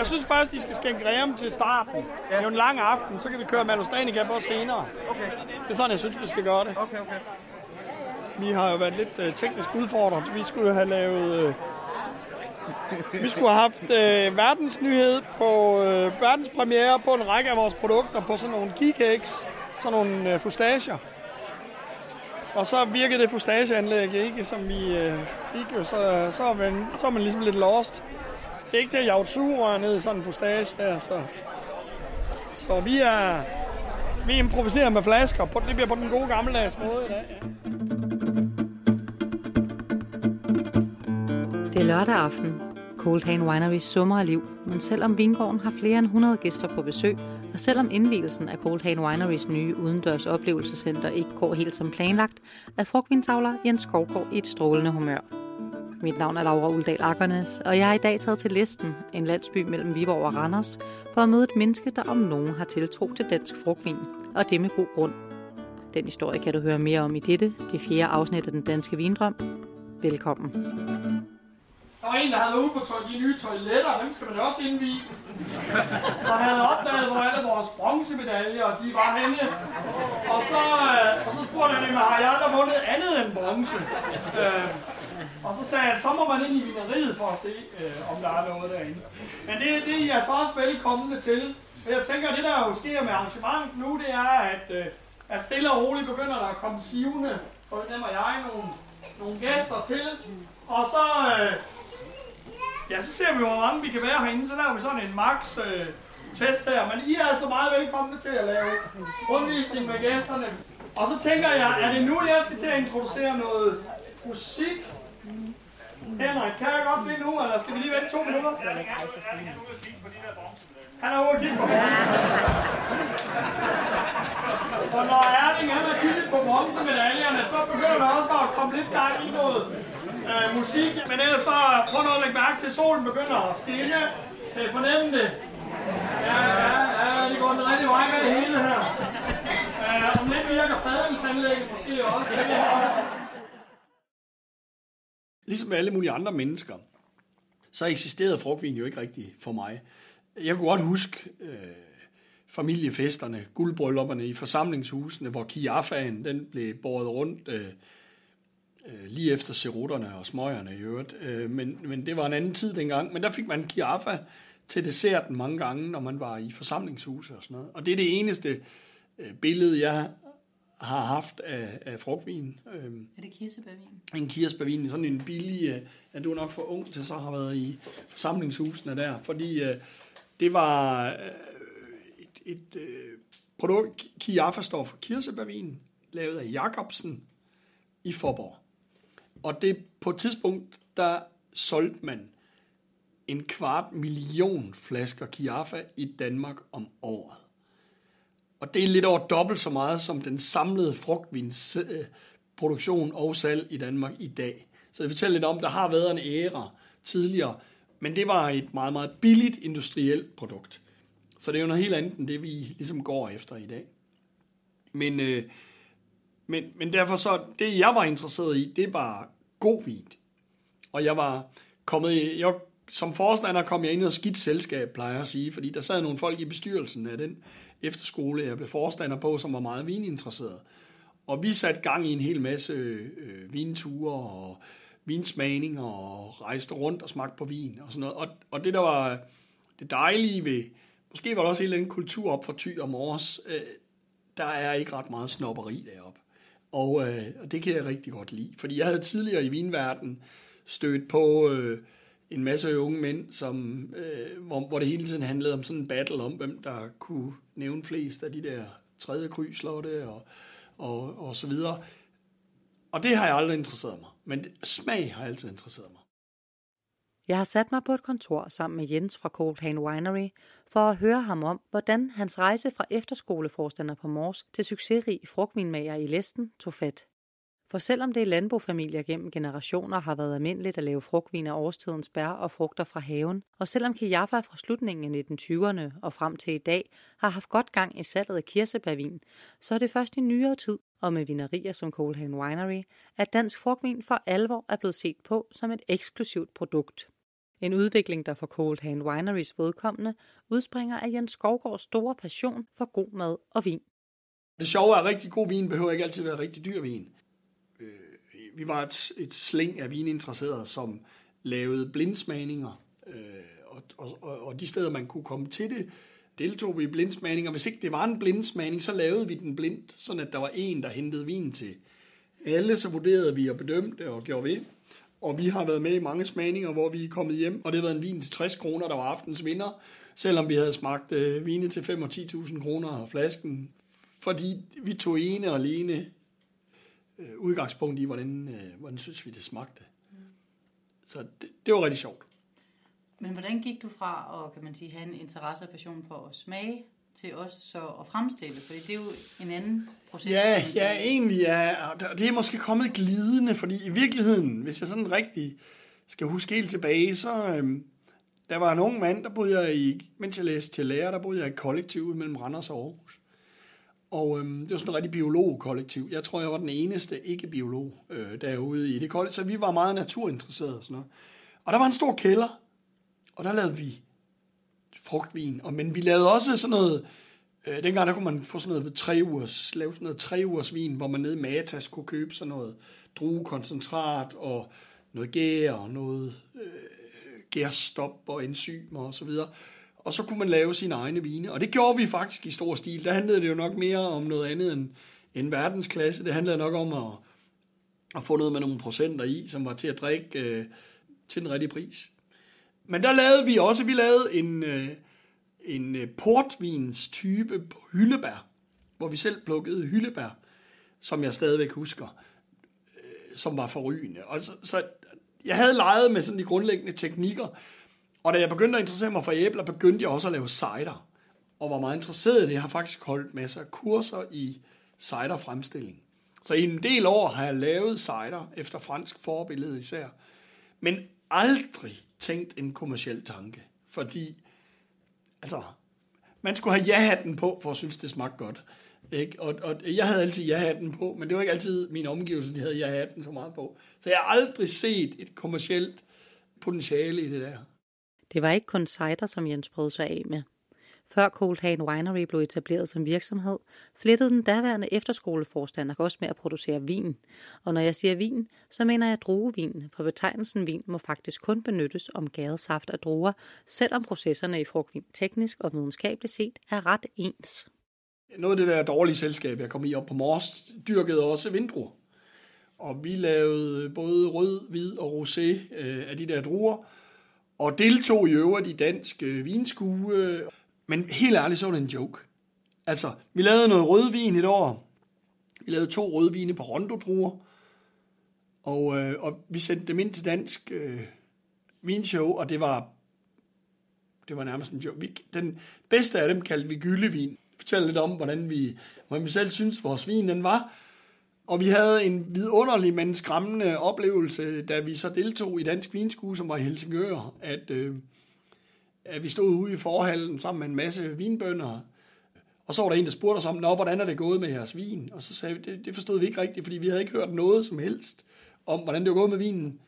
Jeg synes faktisk, de skal skænke Graham til starten. Ja. Det er jo en lang aften, så kan vi køre Malus Danica på senere. Okay. Det er sådan, jeg synes, vi skal gøre det. Okay, okay. Vi har jo været lidt øh, teknisk udfordret. Vi skulle have lavet... Øh, vi skulle have haft øh, verdensnyhed på øh, verdenspremiere på en række af vores produkter på sådan nogle keycakes, sådan nogle øh, fustager. Og så virkede det fustageanlæg ikke, som vi øh, fik jo, så, så, er man, så er man ligesom lidt lost. Det er ikke til at jage sugerør ned i sådan en postage der, så... Så vi er... Vi improviserer med flasker. På, det bliver på den gode gammeldags måde i dag. Ja. Det er lørdag aften. Cold Hand Winery summer af liv, men selvom vingården har flere end 100 gæster på besøg, og selvom indvielsen af Cold Hand Wineries nye udendørs oplevelsescenter ikke går helt som planlagt, er frugtvindtavler Jens Skovgaard i et strålende humør. Mit navn er Laura Uldal Akkernes, og jeg er i dag taget til Listen, en landsby mellem Viborg og Randers, for at møde et menneske, der om nogen har tiltro til dansk frugtvin, og det med god grund. Den historie kan du høre mere om i dette, det fjerde afsnit af Den Danske Vindrøm. Velkommen. Der var en, der havde været ude på de nye toiletter, dem skal man også indvige. Og han havde opdaget, hvor alle vores bronzemedaljer de var henne. Og så, øh, og så spurgte han, mig, har jeg aldrig vundet andet end bronze? Øh, og så sagde han, så må man ind i mineriet for at se, øh, om der er noget derinde. Men det, det er jeg altså trods velkomne til. Jeg tænker, at det der jo sker med arrangementet nu, det er, at, øh, at stille og roligt begynder der at komme sivende, fornemmer jeg, nogle, nogle gæster til. Og så, øh, Ja, så ser vi, hvor mange vi kan være herinde. Så laver vi sådan en max øh, test her. Men I er altså meget velkomne til at lave rundvisning med gæsterne. Og så tænker jeg, er det nu, jeg skal til at introducere noget musik? Henrik, kan jeg godt blive nu, eller skal vi lige vente to minutter? Han er ude at kigge på. Så når Erling han har kigget på bronzemedaljerne, så begynder der også at komme lidt gang i noget øh, musik. Men ellers så prøv nu at lægge mærke til, at solen begynder at skinne. Kan I fornemme det? Ja, ja, ja, det går den rigtige vej med det hele her. Øh, om lidt virker fadelsanlægget måske også. Det. Ligesom alle mulige andre mennesker, så eksisterede frugtvin jo ikke rigtigt for mig. Jeg kunne godt huske øh, familiefesterne, guldbryllupperne i forsamlingshusene, hvor kiafaen den blev båret rundt øh, øh, lige efter serutterne og smøgerne i øvrigt. Øh, men, men det var en anden tid dengang. Men der fik man kiafa til desserten mange gange, når man var i forsamlingshuse og sådan noget. Og det er det eneste øh, billede, jeg har haft af, af frugtvin. Øh, Er det kirsebærvin? en kirsebærvin, sådan en billig, øh, ja, du er nok for ung til så har været i forsamlingshusene der, fordi øh, det var øh, et, et øh, produkt, Kiafa står for kirsebærvin, lavet af Jacobsen i Forborg. Og det på et tidspunkt, der solgte man en kvart million flasker Kiafa i Danmark om året. Og det er lidt over dobbelt så meget som den samlede frugtvinsproduktion og salg i Danmark i dag. Så det fortæller lidt om, der har været en æra tidligere, men det var et meget, meget billigt industrielt produkt. Så det er jo noget helt andet end det, vi ligesom går efter i dag. Men, øh, men, men derfor så, det jeg var interesseret i, det var god vin. Og jeg var kommet i, jeg, som forstander kom jeg ind i et skidt selskab, plejer jeg at sige, fordi der sad nogle folk i bestyrelsen af den efterskole, jeg blev forstander på, som var meget vininteresseret. Og vi satte gang i en hel masse øh, vinture og vinsmagninger og rejste rundt og smagte på vin og sådan noget. Og, og det der var det dejlige ved, måske var der også en eller anden kultur op for Thy og Mors, øh, der er ikke ret meget snopperi deroppe. Og, øh, og det kan jeg rigtig godt lide, fordi jeg havde tidligere i vinverden stødt på øh, en masse unge mænd, som, øh, hvor, hvor det hele tiden handlede om sådan en battle om, hvem der kunne nævne flest af de der tredje krydslotte og, og, og så videre. Og det har jeg aldrig interesseret mig, men smag har altid interesseret mig. Jeg har sat mig på et kontor sammen med Jens fra Coldhan Winery for at høre ham om, hvordan hans rejse fra efterskoleforstander på Mors til succesrig frugtvinmager i Læsten tog fat. For selvom det i landbofamilier gennem generationer har været almindeligt at lave frugtvin af årstidens bær og frugter fra haven, og selvom Kiafa fra slutningen af 1920'erne og frem til i dag har haft godt gang i salget af kirsebærvin, så er det først i nyere tid, og med vinerier som Cold Winery, at dansk frugtvin for alvor er blevet set på som et eksklusivt produkt. En udvikling, der for Cold Wineries vedkommende udspringer af Jens Skovgaards store passion for god mad og vin. Det sjove er, at rigtig god vin behøver ikke altid være rigtig dyr vin. Vi var et, et sling af vininteresserede, som lavede blindsmagninger, øh, og, og, og de steder, man kunne komme til det, deltog vi i blindsmagninger. Hvis ikke det var en blindsmagning, så lavede vi den blindt, sådan at der var en, der hentede vin til alle, så vurderede vi og bedømte og gjorde ved. Og vi har været med i mange smagninger, hvor vi er kommet hjem, og det har været en vin til 60 kroner, der var aftens vinder, selvom vi havde smagt øh, vine til 5 og 10.000 kroner flasken, fordi vi tog ene og alene øh, udgangspunkt i, hvordan, øh, hvordan synes vi, det smagte. Så det, det var rigtig sjovt. Men hvordan gik du fra at kan man sige, have en interesse og passion for at smage, til også så at fremstille? Fordi det er jo en anden proces. Ja, ja egentlig ja. Det er måske kommet glidende, fordi i virkeligheden, hvis jeg sådan rigtig skal huske helt tilbage, så øhm, der var en ung mand, der boede jeg i, mens jeg læste til lærer, der boede jeg i et kollektiv mellem Randers og Aarhus. Og øhm, det var sådan et rigtig biolog-kollektiv. Jeg tror, jeg var den eneste ikke-biolog øh, derude i det kollektiv, så vi var meget naturinteresserede og sådan noget. Og der var en stor kælder, og der lavede vi frugtvin. Og, men vi lavede også sådan noget, øh, dengang der kunne man få sådan noget tre ugers, lave sådan noget tre ugers vin, hvor man nede i Matas kunne købe sådan noget druekoncentrat og noget gær og noget øh, gærstop og enzymer og så videre. Og så kunne man lave sine egne vine. Og det gjorde vi faktisk i stor stil. Der handlede det jo nok mere om noget andet end, end verdensklasse. Det handlede nok om at, at få noget med nogle procenter i, som var til at drikke øh, til den rigtige pris. Men der lavede vi også, vi lavede en, øh, en øh, portvins type på hyldebær, hvor vi selv plukkede hyldebær, som jeg stadigvæk husker, øh, som var forrygende. Og så, så jeg havde leget med sådan de grundlæggende teknikker, og da jeg begyndte at interessere mig for æbler, begyndte jeg også at lave cider, og var meget interesseret i det. Jeg har faktisk holdt masser af kurser i ciderfremstilling. Så i en del år har jeg lavet cider, efter fransk forbillede især. Men aldrig tænkt en kommersiel tanke, fordi altså, man skulle have ja-hatten på, for at synes, det smagte godt. Ikke? Og, og jeg havde altid ja-hatten på, men det var ikke altid min omgivelse, de havde ja-hatten så meget på. Så jeg har aldrig set et kommersielt potentiale i det der. Det var ikke kun cider, som Jens prøvede sig af med. Før Cold Hand Winery blev etableret som virksomhed, flittede den daværende efterskoleforstander også med at producere vin. Og når jeg siger vin, så mener jeg druevin, for betegnelsen vin må faktisk kun benyttes om gæret saft af druer, selvom processerne i frugtvin teknisk og videnskabeligt set er ret ens. Noget af det der dårlige selskab, jeg kom i op på Mors, dyrkede også vindruer. Og vi lavede både rød, hvid og rosé øh, af de der druer, og deltog i øvrigt i dansk øh, vinskue. Men helt ærligt, så var det en joke. Altså, vi lavede noget rødvin et år. Vi lavede to rødvine på rondodruer. Og, øh, og vi sendte dem ind til dansk øh, vinshow, og det var, det var nærmest en joke. Vi, den bedste af dem kaldte vi gyllevin. Fortæl lidt om, hvordan vi, hvordan vi selv synes, vores vin den var. Og vi havde en vidunderlig, men skræmmende oplevelse, da vi så deltog i Dansk Vinskue, som var i Helsingør, at, øh, at vi stod ude i forhallen sammen med en masse vinbønder, og så var der en, der spurgte os om, Nå, hvordan er det gået med jeres vin? Og så sagde vi, det, det forstod vi ikke rigtigt, fordi vi havde ikke hørt noget som helst om, hvordan det var gået med vinen.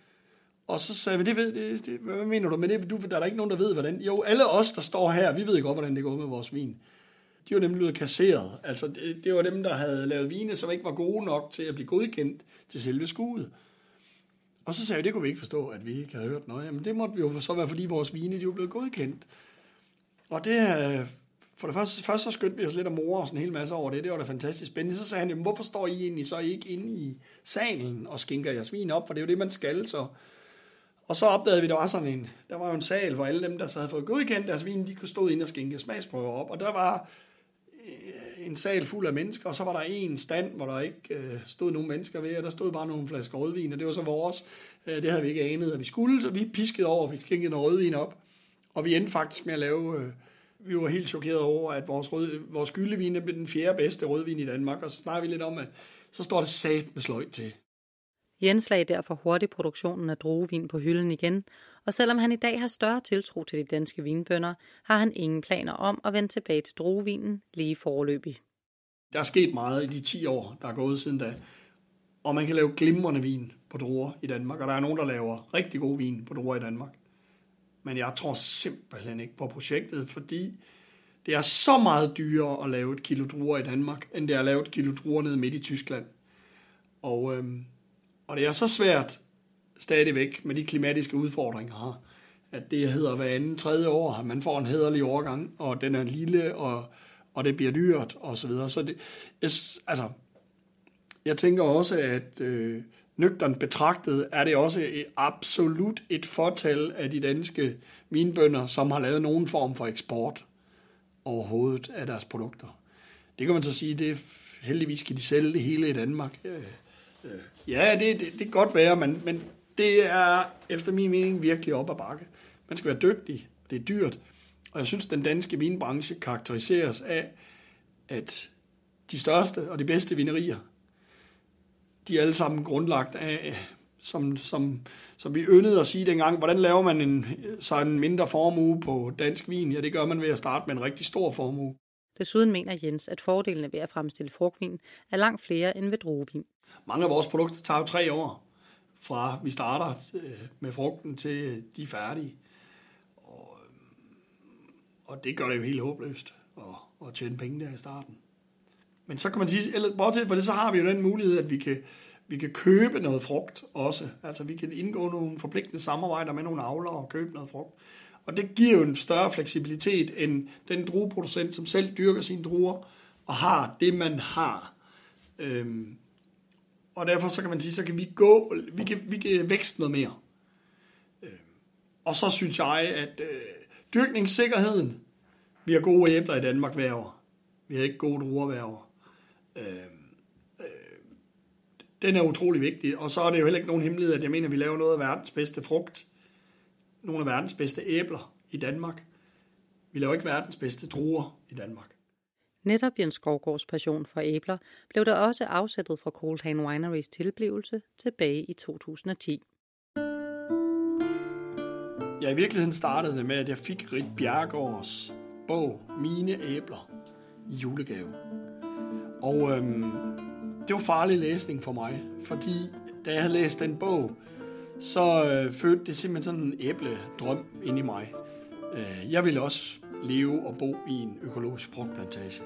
Og så sagde vi, det ved, det, det, hvad mener du med det? Du, der er der ikke nogen, der ved, hvordan... Jo, alle os, der står her, vi ved godt, hvordan det går med vores vin de var nemlig blevet kasseret. Altså, det, det var dem, der havde lavet vine, som ikke var gode nok til at blive godkendt til selve skuet. Og så sagde jeg, det kunne vi ikke forstå, at vi ikke havde hørt noget. Jamen, det måtte vi jo så være, fordi vores vine, de var blevet godkendt. Og det, øh, for det første, først så skyndte vi os lidt om mor og sådan en hel masse over det. Det var da fantastisk spændende. Så sagde han, jamen, hvorfor står I egentlig så ikke inde i salen og skinker jeres vin op? For det er jo det, man skal. Så. Og så opdagede vi, at der var sådan en, der var jo en sal, hvor alle dem, der så havde fået godkendt deres vin, de kunne stå ind og skinke smagsprøver op. Og der var Øh, en sal fuld af mennesker, og så var der en stand, hvor der ikke øh, stod nogen mennesker ved, og der stod bare nogle flasker rødvin, og det var så vores. Øh, det havde vi ikke anet, at vi skulle, så vi piskede over, og fik skænket noget rødvin op. Og vi endte faktisk med at lave, øh, vi var helt chokeret over, at vores, rød, vores gyldevin blev den fjerde bedste rødvin i Danmark, og så snakker vi lidt om, at så står det sat med sløjt til. Jens lagde derfor hurtigt produktionen af druevin på hylden igen, og selvom han i dag har større tiltro til de danske vinbønder, har han ingen planer om at vende tilbage til druevinen lige forløbig. Der er sket meget i de 10 år, der er gået siden da, og man kan lave glimrende vin på druer i Danmark, og der er nogen, der laver rigtig god vin på druer i Danmark. men jeg tror simpelthen ikke på projektet, fordi det er så meget dyrere at lave et kilo druer i Danmark, end det er at lave et kilo druer nede midt i Tyskland. Og, øhm, og det er så svært stadigvæk med de klimatiske udfordringer her, at det hedder hver anden tredje år, at man får en hederlig overgang, og den er lille, og, og det bliver dyrt, og så videre. Så det, jeg, altså, jeg tænker også, at øh, nøgteren betragtet er det også et, absolut et fortal af de danske vinbønder, som har lavet nogen form for eksport overhovedet af deres produkter. Det kan man så sige, det er heldigvis kan de sælge det hele i Danmark. Øh, Øh, ja, det, det, det kan godt være, men, men det er efter min mening virkelig op ad bakke. Man skal være dygtig, det er dyrt, og jeg synes, den danske vinbranche karakteriseres af, at de største og de bedste vinerier, de er alle sammen grundlagt af, som, som, som vi yndede at sige dengang, hvordan laver man en, så en mindre formue på dansk vin? Ja, det gør man ved at starte med en rigtig stor formue. Desuden mener Jens, at fordelene ved at fremstille frugtvin er langt flere end ved druevin. Mange af vores produkter tager jo tre år, fra vi starter øh, med frugten til øh, de er færdige. Og, øh, og det gør det jo helt håbløst at, at tjene penge der i starten. Men så kan man sige, eller bortset fra det, så har vi jo den mulighed, at vi kan, vi kan købe noget frugt også. Altså vi kan indgå nogle forpligtende samarbejder med nogle avlere og købe noget frugt. Og det giver jo en større fleksibilitet end den drueproducent, som selv dyrker sine druer og har det, man har. Øhm, og derfor så kan man sige, så kan vi gå, vi kan, vi kan vækste noget mere. Øhm, og så synes jeg, at øh, dyrkningssikkerheden, vi har gode æbler i Danmark hver år. Vi har ikke gode druer hver år. Øhm, øh, den er utrolig vigtig, og så er det jo heller ikke nogen hemmelighed, at jeg mener, at vi laver noget af verdens bedste frugt, nogle af verdens bedste æbler i Danmark. Vi laver ikke verdens bedste druer i Danmark. Netop Jens Skovgaards passion for æbler blev der også afsættet fra Cold Hand Wineries tilblivelse tilbage i 2010. Ja, i virkeligheden startede det med, at jeg fik Rit Bjergårds bog Mine æbler i julegave. Og øhm, det var farlig læsning for mig, fordi da jeg havde læst den bog, så øh, fødte det simpelthen sådan en æbledrøm ind i mig. Øh, jeg ville også leve og bo i en økologisk frugtplantage.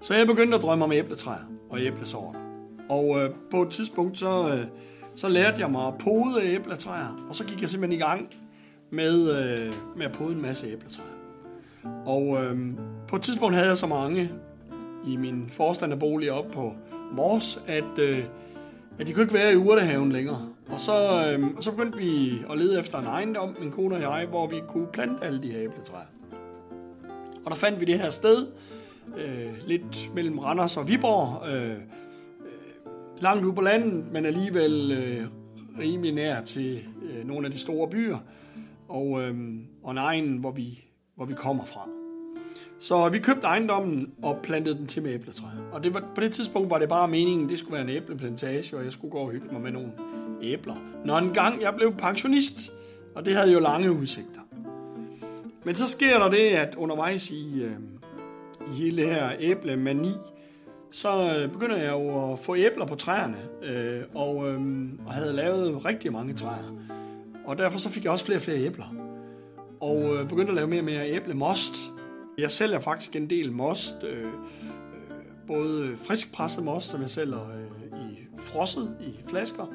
Så jeg begyndte at drømme om æbletræer og æblesorter. Og øh, på et tidspunkt, så, øh, så lærte jeg mig at pode æbletræer, og så gik jeg simpelthen i gang med, øh, med at pode en masse æbletræer. Og øh, på et tidspunkt havde jeg så mange i min forstanderbolig op på Mors, at, øh, at de kunne ikke være i urtehaven længere. Og så, øh, og så begyndte vi at lede efter en ejendom, min kone og jeg, hvor vi kunne plante alle de her æbletræer. Og der fandt vi det her sted, øh, lidt mellem Randers og Viborg, øh, øh, langt ude på landet, men alligevel øh, rimelig nær til øh, nogle af de store byer, og, øh, og en egen, hvor vi, hvor vi kommer fra. Så vi købte ejendommen og plantede den til med æbletræ. Og det var, på det tidspunkt var det bare meningen, det skulle være en æbleplantage, og jeg skulle gå og hygge mig med nogle æbler. Når en gang jeg blev pensionist, og det havde jo lange udsigter. Men så sker der det, at undervejs i, øh, i hele det her æblemani, så øh, begynder jeg jo at få æbler på træerne, øh, og, øh, og havde lavet rigtig mange træer. Og derfor så fik jeg også flere og flere æbler. Og øh, begyndte at lave mere og mere æblemost. Jeg sælger faktisk en del most, øh, øh, både friskpresset most, som jeg sælger øh, i frosset i flasker,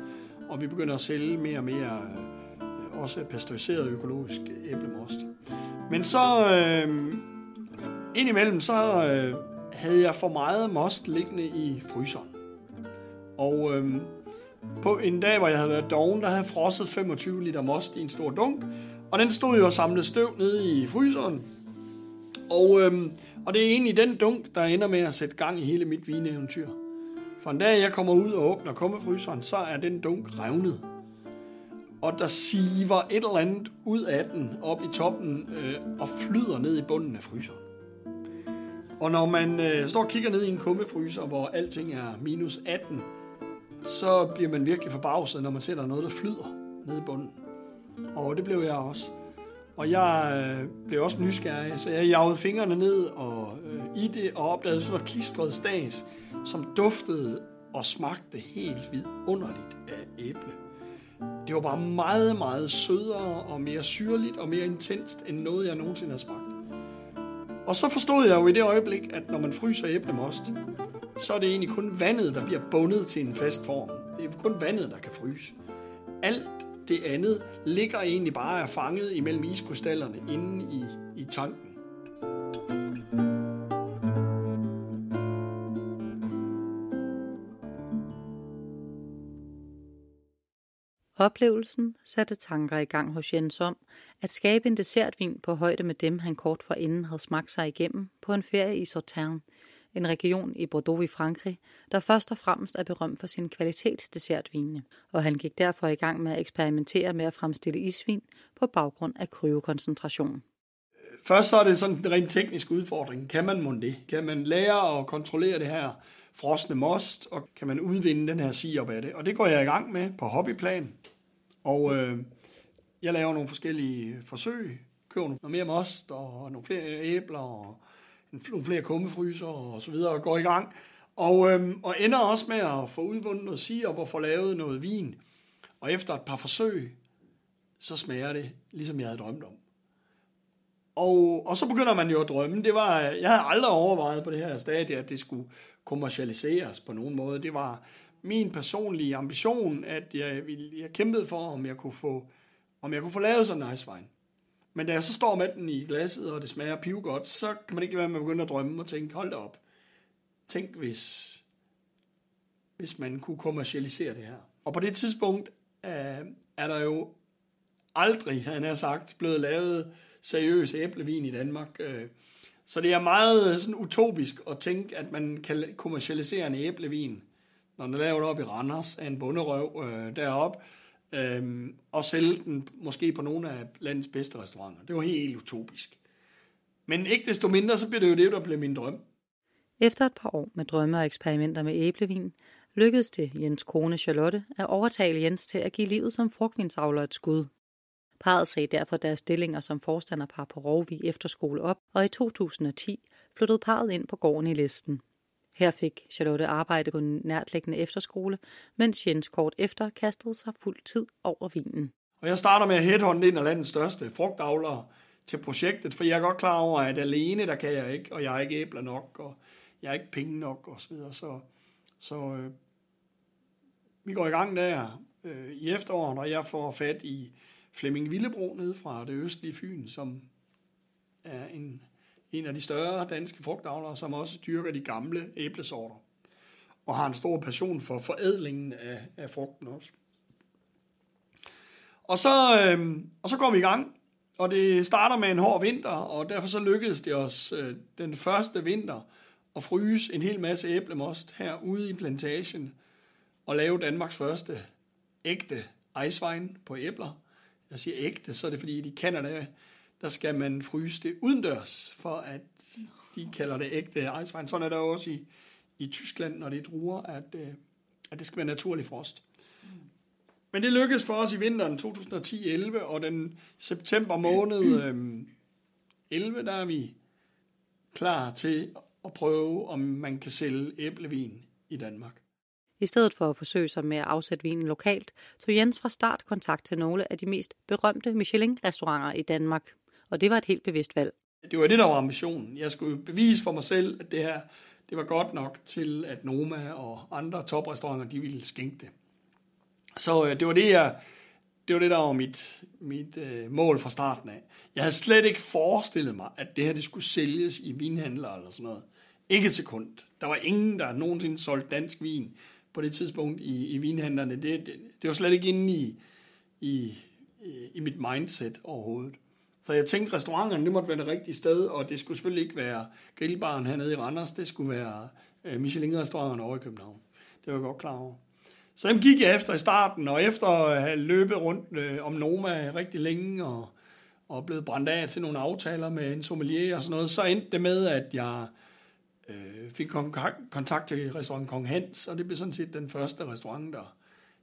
og vi begynder at sælge mere og mere øh, også pasteuriseret økologisk æblemost. Men så øh, indimellem så øh, havde jeg for meget most liggende i fryseren. Og øh, på en dag, hvor jeg havde været doven, der havde frosset 25 liter most i en stor dunk, og den stod jo og samlede støv nede i fryseren. Og, øhm, og det er egentlig den dunk, der ender med at sætte gang i hele mit vineeventyr. For en dag, jeg kommer ud og åbner kummefryseren, så er den dunk revnet. Og der siver et eller andet ud af den op i toppen øh, og flyder ned i bunden af fryseren. Og når man øh, står og kigger ned i en kummefryser, hvor alting er minus 18, så bliver man virkelig forbavset, når man ser, der er noget, der flyder ned i bunden. Og det blev jeg også. Og jeg øh, blev også nysgerrig, så jeg jagede fingrene ned og øh, i det og opdagede sådan noget klistret stas, som duftede og smagte helt vidunderligt af æble. det var bare meget, meget sødere og mere syrligt og mere intenst, end noget jeg nogensinde har smagt. Og så forstod jeg jo i det øjeblik, at når man fryser æblemost, så er det egentlig kun vandet, der bliver bundet til en fast form. Det er kun vandet, der kan fryse. Alt det andet ligger egentlig bare er fanget imellem iskrystallerne inde i, i tanken. Oplevelsen satte tanker i gang hos Jens om at skabe en dessertvin på højde med dem, han kort forinden havde smagt sig igennem på en ferie i Sauternes, en region i Bordeaux i Frankrig, der først og fremmest er berømt for sin kvalitetsdessertvine, og han gik derfor i gang med at eksperimentere med at fremstille isvin på baggrund af kryokoncentration. Først så er det sådan en rent teknisk udfordring. Kan man mon det? Kan man lære at kontrollere det her frosne most, og kan man udvinde den her sirup af det? Og det går jeg i gang med på hobbyplan. Og øh, jeg laver nogle forskellige forsøg, køber noget mere most og nogle flere æbler og nogle flere kummefryser og så videre og går i gang. Og, øhm, og ender også med at få udvundet noget sirup og få lavet noget vin. Og efter et par forsøg, så smager det, ligesom jeg havde drømt om. Og, og så begynder man jo at drømme. Det var, jeg havde aldrig overvejet på det her stadie, at det skulle kommercialiseres på nogen måde. Det var min personlige ambition, at jeg, jeg kæmpede for, om jeg kunne få, om jeg kunne få lavet sådan en nice wine. Men da jeg så står med den i glasset, og det smager piv godt, så kan man ikke lade være med at begynde at drømme og tænke, hold da op. Tænk, hvis, hvis man kunne kommercialisere det her. Og på det tidspunkt øh, er der jo aldrig, han har sagt, blevet lavet seriøs æblevin i Danmark. Øh, så det er meget sådan utopisk at tænke, at man kan kommercialisere en æblevin, når den er lavet op i Randers af en bunderøv øh, deroppe, øhm, og sælge den måske på nogle af landets bedste restauranter. Det var helt utopisk. Men ikke desto mindre, så blev det jo det, der blev min drøm. Efter et par år med drømme og eksperimenter med æblevin, lykkedes det Jens kone Charlotte at overtale Jens til at give livet som frugtvinsavler et skud. Parret sagde derfor deres stillinger som forstanderpar på Rovvi Efterskole op, og i 2010 flyttede parret ind på gården i listen. Her fik Charlotte arbejde på en nærtliggende efterskole, mens Jens kort efter kastede sig fuld tid over vinen. Og jeg starter med at headhunte en af landets største frugtavlere til projektet, for jeg er godt klar over, at alene der kan jeg ikke, og jeg er ikke æbler nok, og jeg er ikke penge nok, og så videre. Så, så øh, vi går i gang der øh, i efteråret, og jeg får fat i Flemming Villebro nede fra det østlige Fyn, som er en en af de større danske frugtavlere, som også dyrker de gamle æblesorter, og har en stor passion for forædlingen af, af frugten også. Og så, øh, og så går vi i gang, og det starter med en hård vinter, og derfor så lykkedes det os øh, den første vinter at fryse en hel masse æblemost herude i plantagen, og lave Danmarks første ægte icewine på æbler. Jeg siger ægte, så er det fordi, i Canada der skal man fryse det udendørs, for at de kalder det ægte icewine. Sådan er der også i, i Tyskland, når det er druer, at, øh, at det skal være naturlig frost. Men det lykkedes for os i vinteren 2010-11, og den september måned øh, 11, der er vi klar til at prøve, om man kan sælge æblevin i Danmark. I stedet for at forsøge sig med at afsætte vinen lokalt, tog Jens fra start kontakt til nogle af de mest berømte Michelin-restauranter i Danmark og det var et helt bevidst valg. Det var det, der var ambitionen. Jeg skulle bevise for mig selv, at det her det var godt nok til, at Noma og andre toprestauranter, de ville skænke det. Så øh, det var det, jeg, det var det, der var mit, mit øh, mål fra starten af. Jeg havde slet ikke forestillet mig, at det her det skulle sælges i vinhandler eller sådan noget. Ikke til kund. Der var ingen, der nogensinde solgte dansk vin på det tidspunkt i, i vinhandlerne. Det, det, det var slet ikke inde i, i, i mit mindset overhovedet. Så jeg tænkte, restauranterne, det måtte være det rigtige sted, og det skulle selvfølgelig ikke være grillbaren hernede i Randers, det skulle være øh, Michelin-restauranterne over i København. Det var jeg godt klar over. Så dem gik jeg efter i starten, og efter at have løbet rundt øh, om Noma rigtig længe, og, og blevet brændt af til nogle aftaler med en sommelier og sådan noget, så endte det med, at jeg øh, fik kontakt til restaurant Kong Hans, og det blev sådan set den første restaurant, der,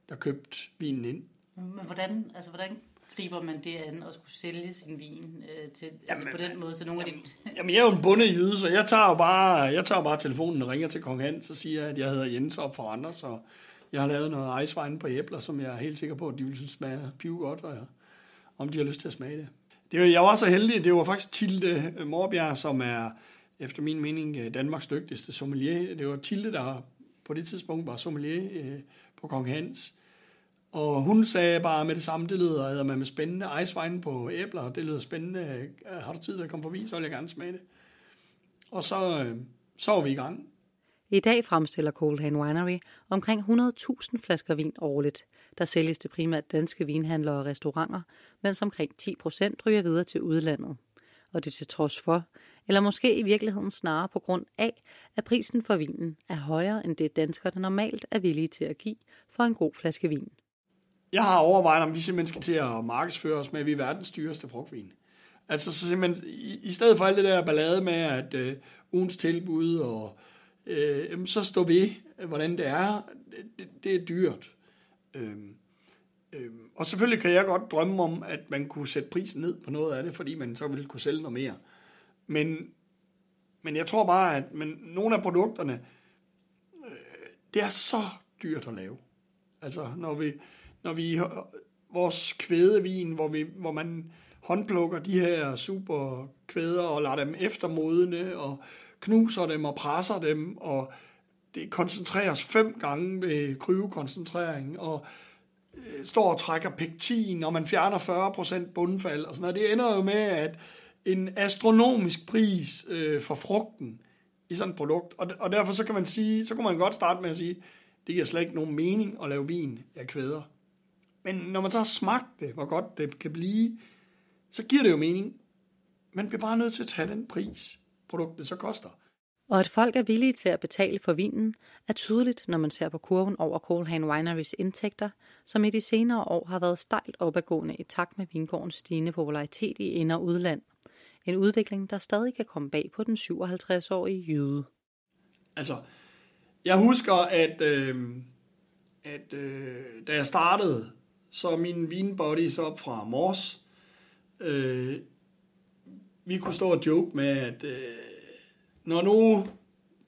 der købte vinen ind. Men hvordan, altså hvordan griber man det an og skulle sælge sin vin øh, til, altså jamen, altså på den måde til nogle jamen, af de... Jamen, jeg er jo en bunde jyde, så jeg tager jo bare, jeg tager bare telefonen og ringer til Kong Hans og siger, at jeg hedder Jens op for andre, så Jeg har lavet noget ice på æbler, som jeg er helt sikker på, at de vil synes smager piv godt, og jeg, om de har lyst til at smage det. det var, jeg var så heldig, det var faktisk Tilde Morbjerg, som er efter min mening Danmarks dygtigste sommelier. Det var Tilde, der på det tidspunkt var sommelier øh, på Kong Hans. Og hun sagde bare med det samme, det lyder at man med spændende ice på æbler, det lyder spændende. Har du tid til at komme forbi, så vil jeg gerne smage det. Og så, øh, så var vi i gang. I dag fremstiller Cold Winery omkring 100.000 flasker vin årligt. Der sælges til primært danske vinhandlere og restauranter, mens omkring 10 procent ryger videre til udlandet. Og det til trods for, eller måske i virkeligheden snarere på grund af, at prisen for vinen er højere end det danskerne normalt er villige til at give for en god flaske vin. Jeg har overvejet, om vi simpelthen skal til at markedsføre os med, at vi er verdens dyreste frugtvin. Altså så simpelthen, i, i stedet for alt det der ballade med, at øh, ugens tilbud, og øh, så står vi, øh, hvordan det er. Det, det, det er dyrt. Øh, øh, og selvfølgelig kan jeg godt drømme om, at man kunne sætte prisen ned på noget af det, fordi man så ville kunne sælge noget mere. Men, men jeg tror bare, at men nogle af produkterne, øh, det er så dyrt at lave. Altså, når vi, når vi vores kvædevin, hvor, vi, hvor man håndplukker de her super kvæder og lader dem eftermodne og knuser dem og presser dem, og det koncentreres fem gange ved kryvekoncentrering, og øh, står og trækker pektin, og man fjerner 40% bundfald og sådan noget. Det ender jo med, at en astronomisk pris øh, for frugten i sådan et produkt. Og, og derfor så kan man sige, så kunne man godt starte med at sige, det giver slet ikke nogen mening at lave vin af kvæder. Men når man så har smagt det, hvor godt det kan blive, så giver det jo mening. Man bliver bare nødt til at tage den pris, produktet så koster. Og at folk er villige til at betale for vinen, er tydeligt, når man ser på kurven over Colhan Wineries indtægter, som i de senere år har været stejlt opadgående i takt med vingårdens stigende popularitet i ind- og udland. En udvikling, der stadig kan komme bag på den 57-årige jøde. Altså, jeg husker, at, øh, at øh, da jeg startede, så min vinbuddies op fra Mors, øh, vi kunne stå og joke med, at øh, når, nu,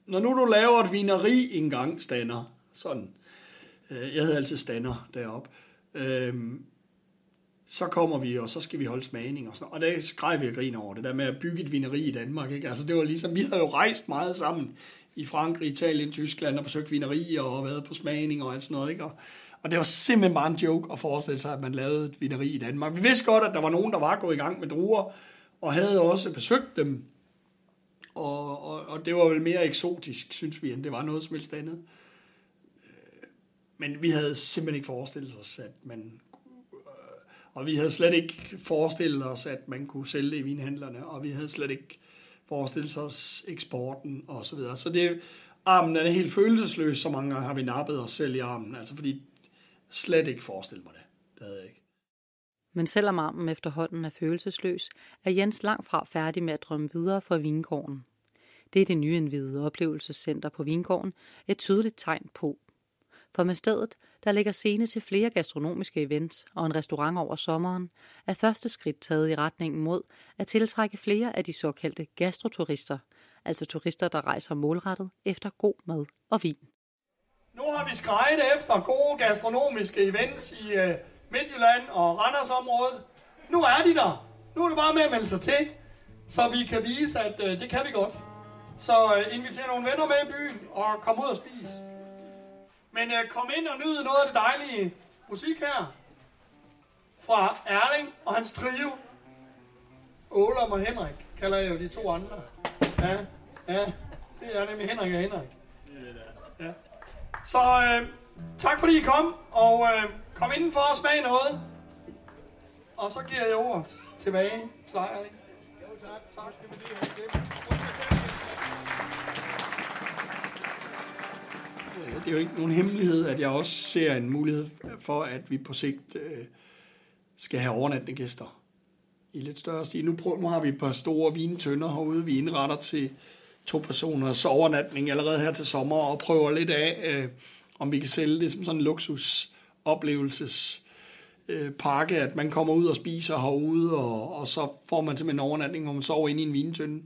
når nu du laver et vineri engang, stander, sådan, øh, jeg havde altid stander deroppe, øh, så kommer vi, og så skal vi holde smagning og sådan Og der skrev vi og grin over det der med at bygge et vineri i Danmark. Ikke? Altså det var ligesom, vi havde jo rejst meget sammen i Frankrig, Italien, Tyskland og besøgt vinerier og været på smagning og alt sådan noget. Ikke? Og, og det var simpelthen bare en joke at forestille sig, at man lavede et vineri i Danmark. Vi vidste godt, at der var nogen, der var gået i gang med druer, og havde også besøgt dem. Og, og, og det var vel mere eksotisk, synes vi, end det var noget som helst andet. Øh, men vi havde simpelthen ikke forestillet os, at man øh, og vi havde slet ikke forestillet os, at man kunne sælge det i vinhandlerne, og vi havde slet ikke forestillet os eksporten og så videre. Så det, armen er helt følelsesløs, så mange gange har vi nappet os selv i armen, altså fordi slet ikke forestille mig det. Det havde jeg ikke. Men selvom armen efterhånden er følelsesløs, er Jens langt fra færdig med at drømme videre for Vingården. Det er det nye indvidede oplevelsescenter på Vingården et tydeligt tegn på. For med stedet, der ligger scene til flere gastronomiske events og en restaurant over sommeren, er første skridt taget i retningen mod at tiltrække flere af de såkaldte gastroturister, altså turister, der rejser målrettet efter god mad og vin. Nu har vi skrejet efter gode gastronomiske events i uh, Midtjylland og Randersområdet. Nu er de der. Nu er det bare med at melde sig til, så vi kan vise, at uh, det kan vi godt. Så uh, inviter nogle venner med i byen og kom ud og spise. Men uh, kom ind og nyd noget af det dejlige musik her. Fra Erling og hans trio. Ålom og Henrik kalder jeg jo de to andre. Ja, ja. Det er nemlig Henrik og Henrik. Ja. Så uh, tak fordi I kom, og uh, kom indenfor og smag noget. Og så giver jeg ordet tilbage til dig, Erling. Jo, tak. Tak. Skal vi lige have det er jo ikke nogen hemmelighed, at jeg også ser en mulighed for, at vi på sigt øh, skal have overnattende gæster i lidt større stil. Nu, prøver, nu har vi et par store vintønder herude, vi indretter til to personers overnatning allerede her til sommer, og prøver lidt af, øh, om vi kan sælge det som sådan en luksus oplevelses øh, pakke, at man kommer ud og spiser herude, og, og så får man simpelthen en overnatning, hvor man sover inde i en vintønde.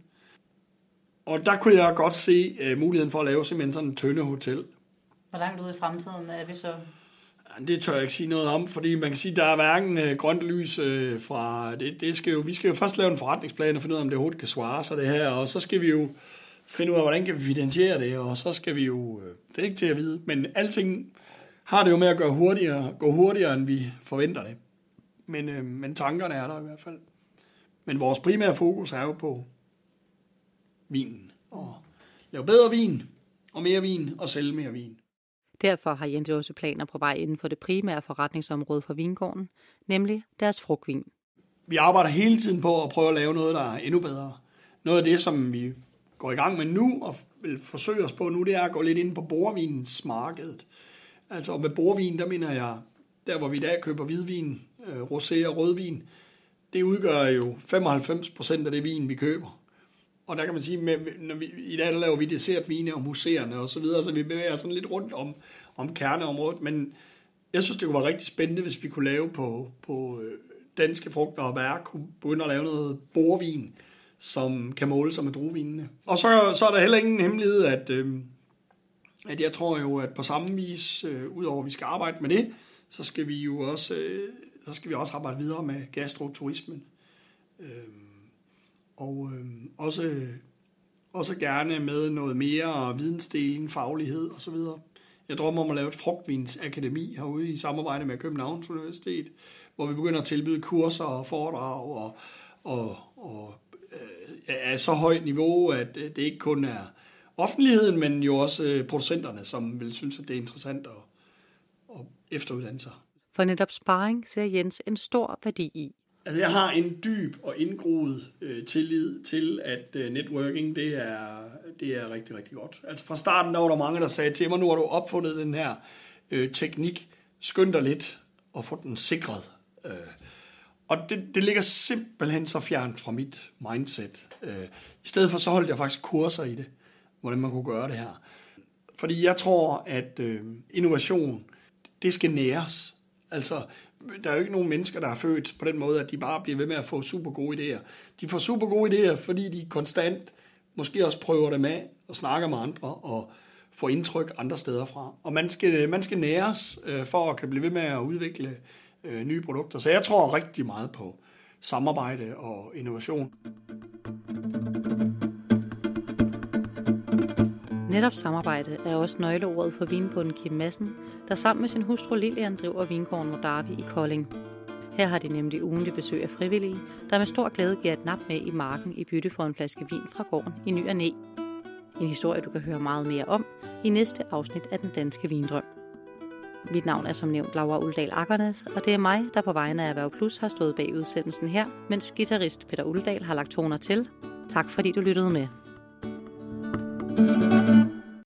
Og der kunne jeg godt se øh, muligheden for at lave simpelthen sådan en tønde hotel, Hvor langt ude i fremtiden er vi så? Det tør jeg ikke sige noget om, fordi man kan sige, at der er hverken øh, grønt lys øh, fra... Det, det skal jo, vi skal jo først lave en forretningsplan og finde ud af, om det overhovedet kan svare sig det her, og så skal vi jo finde ud af, hvordan kan vi finansiere det, og så skal vi jo... Øh, det er ikke til at vide, men alting har det jo med at gøre hurtigere, gå hurtigere, end vi forventer det. Men, øh, men tankerne er der i hvert fald. Men vores primære fokus er jo på vinen. Og lave bedre vin, og mere vin, og sælge mere vin. Derfor har Jens også planer på vej inden for det primære forretningsområde for vingården, nemlig deres frugtvin. Vi arbejder hele tiden på at prøve at lave noget, der er endnu bedre. Noget af det, som vi går i gang med nu, og vil forsøge os på nu, det er at gå lidt ind på borvinens markedet. Altså med borvin, der mener jeg, der hvor vi i dag køber hvidvin, øh, rosé og rødvin, det udgør jo 95% af det vin, vi køber. Og der kan man sige, med, når vi, i dag laver vi dessertvine og museerne og så videre, så vi bevæger sådan lidt rundt om, om kerneområdet, men jeg synes, det kunne være rigtig spændende, hvis vi kunne lave på, på øh, danske frugter og bær, kunne begynde at lave noget borvin, som kan måle sig med druevinene. Og så, så er der heller ingen hemmelighed, at, øh, at jeg tror jo, at på samme vis, øh, udover at vi skal arbejde med det, så skal vi jo også, øh, så skal vi også arbejde videre med gastroturismen. Øh, og øh, også, også gerne med noget mere vidensdeling, faglighed osv. Jeg drømmer om at lave et frugtvinsakademi herude i samarbejde med Københavns Universitet, hvor vi begynder at tilbyde kurser og foredrag og, og, og øh, er så højt niveau, at det ikke kun er offentligheden, men jo også øh, producenterne, som vil synes, at det er interessant at, at efteruddanne sig. For netop sparring ser Jens en stor værdi i. Altså, jeg har en dyb og indgroet øh, tillid til, at øh, networking, det er, det er rigtig, rigtig godt. Altså fra starten, der var der mange, der sagde til mig, nu har du opfundet den her øh, teknik, skynd dig lidt og få den sikret. Øh, og det, det ligger simpelthen så fjernt fra mit mindset. Øh, I stedet for, så holdt jeg faktisk kurser i det, hvordan man kunne gøre det her. Fordi jeg tror, at øh, innovation, det skal næres. Altså, der er jo ikke nogen mennesker, der er født på den måde, at de bare bliver ved med at få super gode idéer. De får super gode idéer, fordi de konstant måske også prøver dem af og snakker med andre og får indtryk andre steder fra. Og man skal, man skal næres øh, for at kan blive ved med at udvikle øh, nye produkter. Så jeg tror rigtig meget på samarbejde og innovation. Netop samarbejde er også nøgleordet for vinbunden Kim Madsen, der sammen med sin hustru Lilian driver vingården Modavi i Kolding. Her har de nemlig ugentlig besøg af frivillige, der med stor glæde giver et nap med i marken i bytte for en flaske vin fra gården i ny og næ. En historie, du kan høre meget mere om i næste afsnit af Den Danske Vindrøm. Mit navn er som nævnt Laura Uldal Akkernes, og det er mig, der på vegne af Erhverv Plus har stået bag udsendelsen her, mens guitarist Peter Uldal har lagt toner til. Tak fordi du lyttede med. thank you